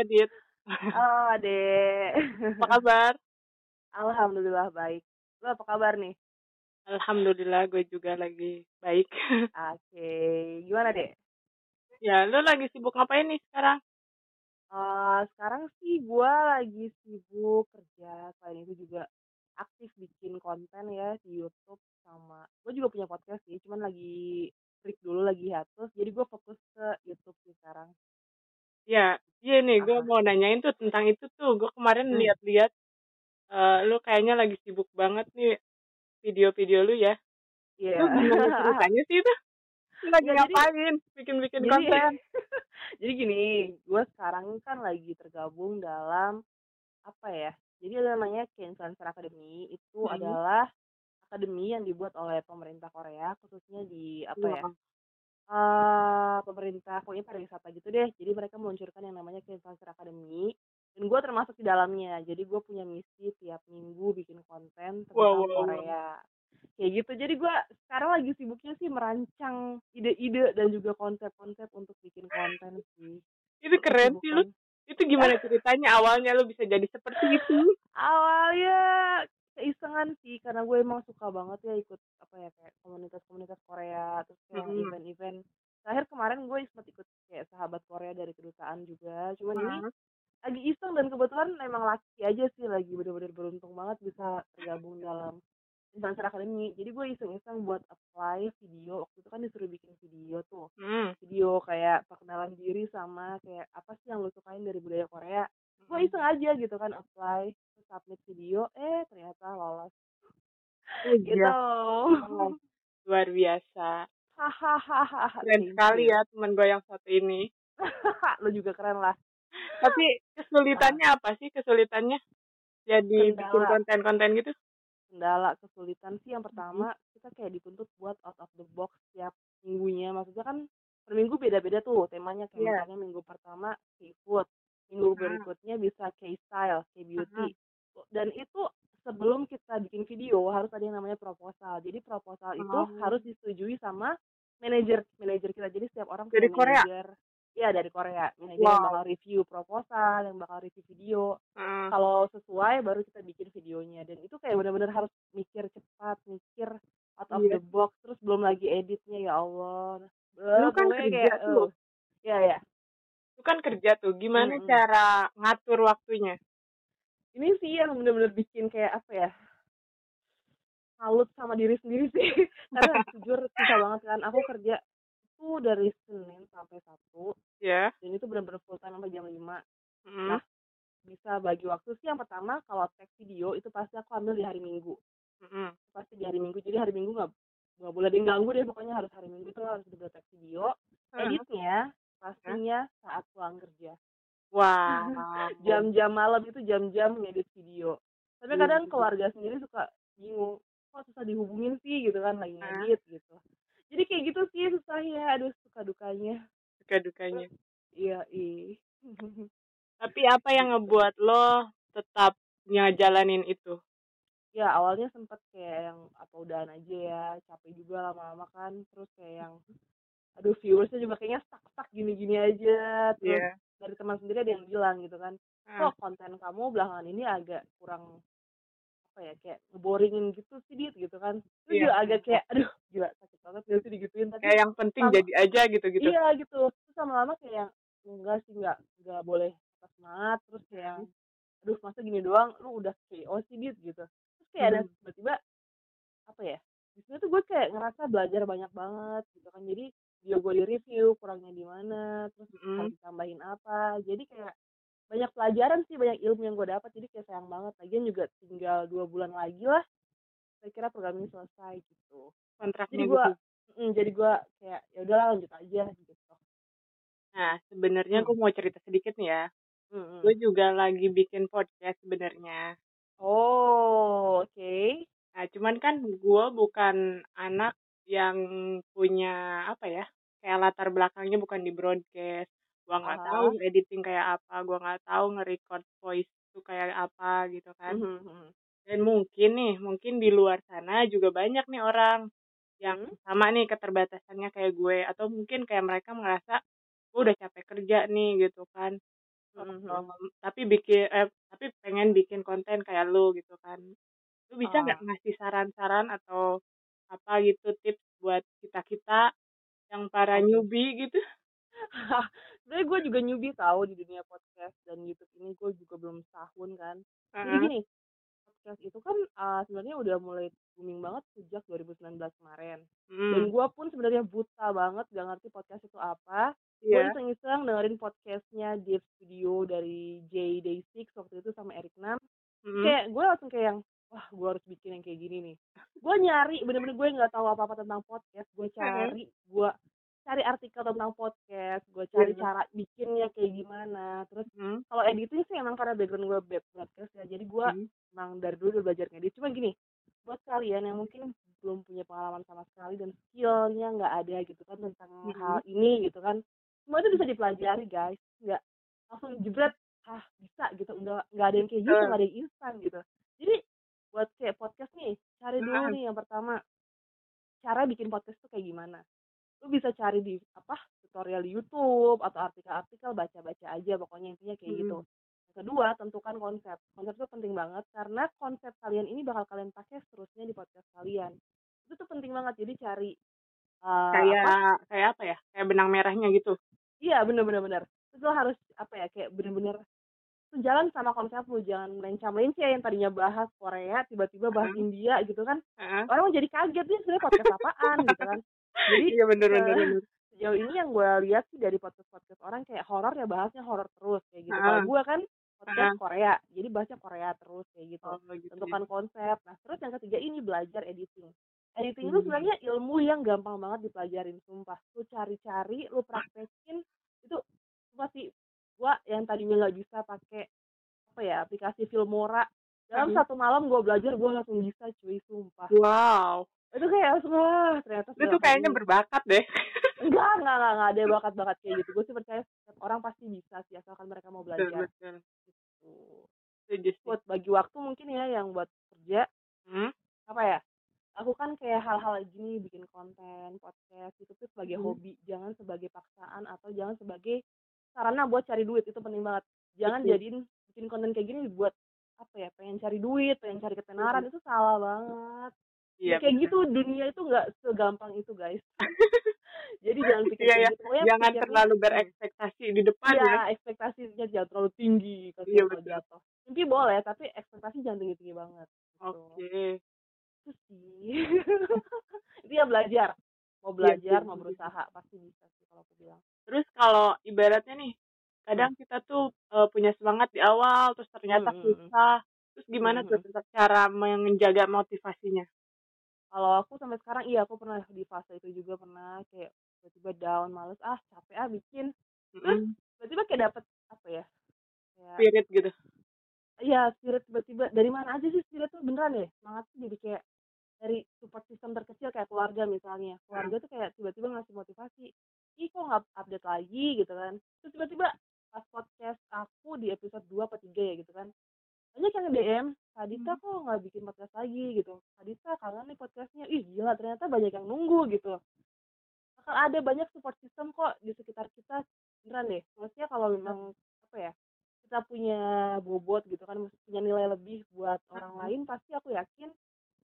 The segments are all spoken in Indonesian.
Halo. Halo, Adek. Apa kabar? Alhamdulillah baik. Lu apa kabar nih? Alhamdulillah gue juga lagi baik. Oke. Gimana, Dek? ya, lu lagi sibuk ngapain nih sekarang? Eh, sekarang sih gua lagi sibuk kerja. Selain itu juga aktif bikin konten ya di YouTube sama gue juga punya podcast sih, cuman lagi break dulu lagi hiatus. Jadi gue fokus ke YouTube sih sekarang. Ya, iya nih gue mau nanyain tuh tentang itu tuh. Gue kemarin Hmm. lihat-lihat eh lu kayaknya lagi sibuk banget nih video-video lu ya. Iya. Lu gimana ceritanya sih itu? Lu lagi Ya, jadi- ngapain? Bikin-bikin Jadi, konten? jadi gini, gue sekarang kan lagi tergabung dalam apa ya? Jadi ada namanya K-Influencer Academy. Itu Hmm. adalah akademi yang dibuat oleh pemerintah Korea, khususnya di apa ya? Eh pemerintah pokoknya pariwisata gitu deh. Jadi mereka meluncurkan yang namanya K-Influencer Academy. Dan gue termasuk di dalamnya. Jadi gue punya misi tiap minggu bikin konten tentang Wow, wow, wow. Korea. Kayak gitu. Jadi gue sekarang lagi sibuknya sih merancang ide-ide dan juga konsep-konsep untuk bikin konten sih. Itu keren sih lu. Kesibukan. Itu gimana ceritanya awalnya lu bisa jadi seperti itu? Awalnya keisengan sih karena gue emang suka banget ya ikut apa ya kayak komunitas-komunitas Korea terus kayak Mhm. event-event. Terakhir kemarin gue sempat ikut kayak sahabat Korea dari kedutaan juga. Cuman ini Heeh. lagi iseng dan kebetulan emang laki aja sih lagi bener-bener beruntung banget bisa tergabung dalam Influencer Academy. Jadi gue iseng-iseng buat apply video. Waktu itu kan disuruh bikin video tuh. Hmm. Video kayak perkenalan diri sama kayak apa sih yang lu sukain dari budaya Korea. Gue iseng aja gitu kan apply, submit video, eh ternyata lolos. Oh, Gitu. iya. Oh, luar biasa. Keren sekali ya teman gue yang satu ini. Lu juga keren lah. Tapi kesulitannya apa sih kesulitannya? Jadi Kendala. bikin konten-konten gitu? kendala kesulitan sih yang pertama kita kayak dituntut buat out of the box tiap minggunya maksudnya kan per minggu beda-beda tuh temanya kayak Iya. misalnya minggu pertama seafood minggu berikutnya bisa K-style K-beauty dan itu sebelum kita bikin video harus ada yang namanya proposal jadi proposal itu Oh. harus disetujui sama manajer manajer kita jadi setiap orang Dari Korea? Iya dari Korea manajer yang Wow. bakal review proposal yang bakal review video Heeh. kalau sesuai baru kita bikin videonya dan itu kayak benar-benar harus mikir cepat mikir out of Iya. the box terus belum lagi editnya ya Allah Lu kan kerja tuh. uh, ya ya Itu kan kerja tuh. Gimana Mm-mm. cara ngatur waktunya? Ini sih yang benar-benar bikin kayak apa ya salut sama diri sendiri sih. Karena jujur susah banget kan aku kerja tuh dari Senin sampai Sabtu. Ya. dan itu benar-benar full time sampai jam 5 Mm. Nah, bisa bagi waktu sih yang pertama kalau tag video itu pasti aku ambil di hari Minggu. Mm-mm. pasti di hari Minggu. Jadi hari Minggu nggak nggak boleh diganggu deh pokoknya harus hari Minggu tuh harus udah tag video. Editnya pastinya saat pulang kerja Wow. jam-jam malam itu jam-jam ngedit video tapi Iya, kadang iya. keluarga sendiri suka bingung kok susah dihubungin sih gitu kan lagi ngedit gitu jadi kayak gitu sih susahnya aduh suka dukanya Suka-dukanya. iya ih Tapi apa yang ngebuat lo tetap ngejalanin itu? ya awalnya sempet kayak yang apa udahan aja ya capek juga lama-lama kan terus kayak yang aduh viewersnya juga kayaknya stuck-stuck gini-gini aja terus Iya. Dari teman sendiri ada yang bilang gitu kan. Ah. kok konten kamu belakangan ini agak kurang apa ya kayak ngeboringin gitu sih dit? Gitu kan. Itu Iya. juga agak kayak aduh gila sakit banget gak sih digituin? Tapi Kayak yang penting Sama- jadi aja gitu-gitu. iya gitu. Terus lama-lama kayak yang enggak sih enggak enggak boleh semangat terus kayak yang aduh masa gini doang? Lu udah KO sih dit? Gitu. Terus kayak ada Hmm. tiba-tiba apa ya di tuh gue kayak ngerasa belajar banyak banget gitu kan. Jadi video gue di review kurangnya di mana terus Mm-mm. harus ditambahin apa jadi kayak banyak pelajaran sih banyak ilmu yang gue dapat jadi kayak sayang banget lagian juga tinggal dua bulan lagi lah saya kira program ini selesai gitu Kontraknya jadi gue gitu. jadi gue kayak ya udahlah lanjut aja gitu Nah, sebenarnya Hmm. gue mau cerita sedikit nih ya. Mm-mm. Gue juga lagi bikin podcast sebenarnya. oh oke Nah, cuman kan gue bukan anak yang punya apa ya, kayak latar belakangnya bukan di broadcast. Gue nggak tahu editing kayak apa, gue nggak tahu nge-record voice itu kayak apa gitu kan. Mhm. Dan mungkin nih, mungkin di luar sana juga banyak nih orang yang Hmm. sama nih keterbatasannya kayak gue atau mungkin kayak mereka merasa gue udah capek kerja nih gitu kan. Mhm mhm. tapi bikin eh, tapi pengen bikin konten kayak lu gitu kan. Lu bisa nggak ngasih saran-saran atau apa gitu tips buat kita-kita yang para newbie gitu? Sebenarnya gue juga newbie tahu di dunia podcast dan YouTube ini gue juga belum setahun kan. Jadi Heeh. gini, podcast itu kan uh, sebenarnya udah mulai booming banget sejak 2019 kemarin. Dan Mhm. gue pun sebenarnya buta banget gak ngerti podcast itu apa. Gue Iya. iseng-iseng dengerin podcastnya Deep Studio dari J Day6 waktu itu sama Eric Nam. Mhm. kayak gue langsung kayak yang, wah gue harus bikin yang kayak gini nih. Gue nyari, bener-bener gue nggak tahu apa-apa tentang podcast. Gue cari, gue cari artikel tentang podcast, gue cari Iya. cara bikinnya kayak gimana. Terus Mhm. kalau editing sih emang karena background gue broadcast ya, jadi gue Mhm. emang dari dulu udah belajar ngedit. Cuma gini, buat kalian yang mungkin belum punya pengalaman sama sekali dan skillnya nggak ada gitu kan tentang Mhm. hal ini gitu kan, semua itu bisa dipelajari guys, nggak langsung jebret, ah bisa gitu, nggak nggak ada yang kayak gitu, nggak ada yang instan gitu. Buat kayak podcast nih, cari dulu Heeh. nih yang pertama, cara bikin podcast tuh kayak gimana. Lu bisa cari di apa tutorial di YouTube atau artikel-artikel baca-baca aja pokoknya intinya kayak gitu. Mhm. Yang kedua, tentukan konsep. Konsep itu penting banget karena konsep kalian ini bakal kalian pakai seterusnya di podcast kalian. Itu tuh penting banget. Jadi cari uh, apa? Kayak kayak apa ya? Kayak benang merahnya gitu. Iya, bener bener bener. Lo harus apa ya? Kayak bener-bener sejalan sama konsep lu, jangan melencang-melenceng yang tadinya bahas Korea tiba-tiba bahas Heeh. India gitu kan. Heeh. Orang jadi kaget nih sebenarnya podcast apaan gitu kan. Jadi Iya bener bener eh, bener. sejauh ini yang gue lihat sih dari podcast-podcast orang kayak horor ya bahasnya horor terus kayak gitu. Heeh. Kalau gue kan podcast Heeh. Korea, jadi bahasnya Korea terus kayak gitu. Oh gitu ya. Tentukan konsep. Nah, terus yang ketiga ini belajar editing. Editing itu Mhm. sebenarnya ilmu yang gampang banget dipelajarin, sumpah. Lu cari-cari, lu praktekin, itu pasti gua yang tadinya nggak bisa pakai apa ya aplikasi Filmora dalam Mhm. satu malam gue belajar gue langsung bisa cuy sumpah Wow. itu kayak langsung wah ternyata segampang kayaknya ini. berbakat deh. enggak enggak enggak enggak ada bakat-bakat kayak gitu gue sih percaya setiap orang pasti bisa sih asalkan mereka mau betul belajar betul. gitu. Setuju sih. buat bagi waktu mungkin ya yang buat kerja Hmm? apa ya lakukan kayak hal-hal gini bikin konten podcast itu tuh sebagai Mhm. hobi jangan sebagai paksaan atau jangan sebagai sarana buat cari duit itu penting banget jangan Betul. jadiin bikin konten kayak gini buat apa ya pengen cari duit pengen cari ketenaran itu salah banget Iya. kayak bener. gitu dunia itu nggak segampang itu guys jadi jangan pikir Iya ya. gitu Pokoknya Jangan pikirnya- terlalu berekspektasi di depan Iya, ya. ekspektasinya jangan terlalu tinggi kalau Iya, kalau betul. jatuh. Mimpi boleh, tapi ekspektasi jangan tinggi-tinggi banget. Gitu. Oke. Itu sih. itu ya belajar. Mau Iya, belajar, iya, mau berusaha, pasti bisa sih kalau aku bilang. Terus kalau ibaratnya nih, Hmm. kadang kita tuh eh, punya semangat di awal, terus ternyata Hmm, hmm, hmm. susah. Terus gimana Hmm, tuh cara menjaga motivasinya? Kalau aku sampai sekarang iya aku pernah di fase itu juga pernah kayak tiba-tiba down, males, ah capek ah bikin. Terus tiba-tiba kayak dapet apa ya? Kayak Spirit gitu. Iya, spirit tiba-tiba dari mana aja sih spirit tuh beneran deh. Semangat tuh jadi kayak dari support system terkecil kayak keluarga misalnya. Keluarga tuh kayak tiba-tiba ngasih motivasi. Ih kok nggak update lagi gitu kan. Terus tiba-tiba pas podcast aku di episode 2 apa 3 ya gitu kan. Banyak yang DM, Kadita Hmm. kok nggak bikin podcast lagi gitu. Kadita kangen nih podcastnya. Ih gila ternyata banyak yang nunggu gitu. Bakal ada banyak support system kok di sekitar kita. Beneran deh. Maksudnya kalau memang apa ya kita punya bobot gitu kan punya nilai lebih buat orang Mhm. lain pasti aku yakin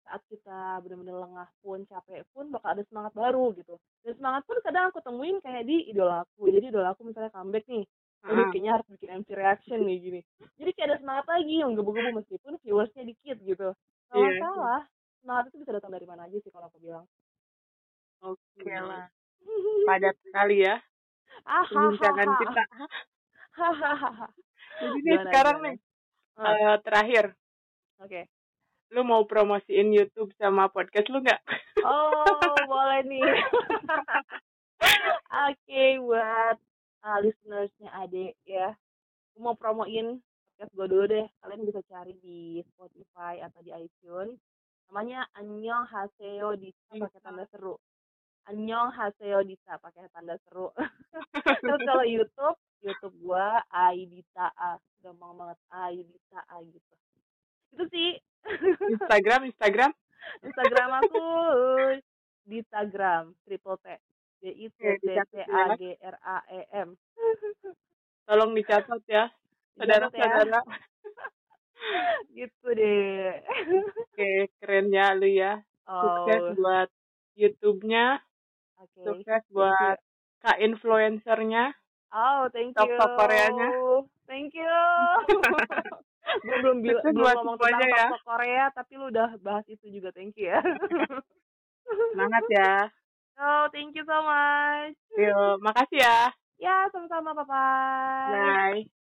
saat kita benar-benar lengah pun capek pun bakal ada semangat baru gitu. Dan semangat pun kadang aku temuin kayak di idola aku. Jadi idola aku misalnya comeback nih Aduh, kayaknya harus bikin MC reaction nih gini. Jadi kayak ada semangat lagi yang gebu-gebu meskipun viewersnya dikit gitu. Iya, iya. masalah semangat itu bisa datang dari mana aja sih kalau aku bilang. Oke Hmm. lah. Padat sekali ya ah perbincangan kita. Jadi nih sekarang nih eh, terakhir, oke lu mau promosiin YouTube sama podcast lu nggak? Oh, boleh nih. Oke, buat uh, listenersnya Ade ya. Aku mau promoin podcast gue dulu deh. Kalian bisa cari di Spotify atau di iTunes. Namanya Anyong Haseo Dita pakai tanda seru. Anyong Haseo Dita pakai tanda seru. Terus kalau YouTube, YouTube gua Aidita A. Gampang banget Aidita A gitu. Itu sih. Instagram, Instagram. Instagram aku Ditagram triple T D I T T C ya. A G R A E M. Tolong dicatat ya, ya. saudara-saudara. Gitu deh. Oke, keren ya lu ya. Sukses Oh, buat YouTube-nya, oke. sukses buat Kak influencer-nya, Oh, thank top you. top Koreanya. Thank you. Gue belum bil- Sukses belum ngomong tentang ya. top Korea, tapi lu udah bahas itu juga. Thank you ya. Semangat ya. Oh, thank you so much. Yuk, makasih ya. Ya, sama-sama. Bye-bye. Bye.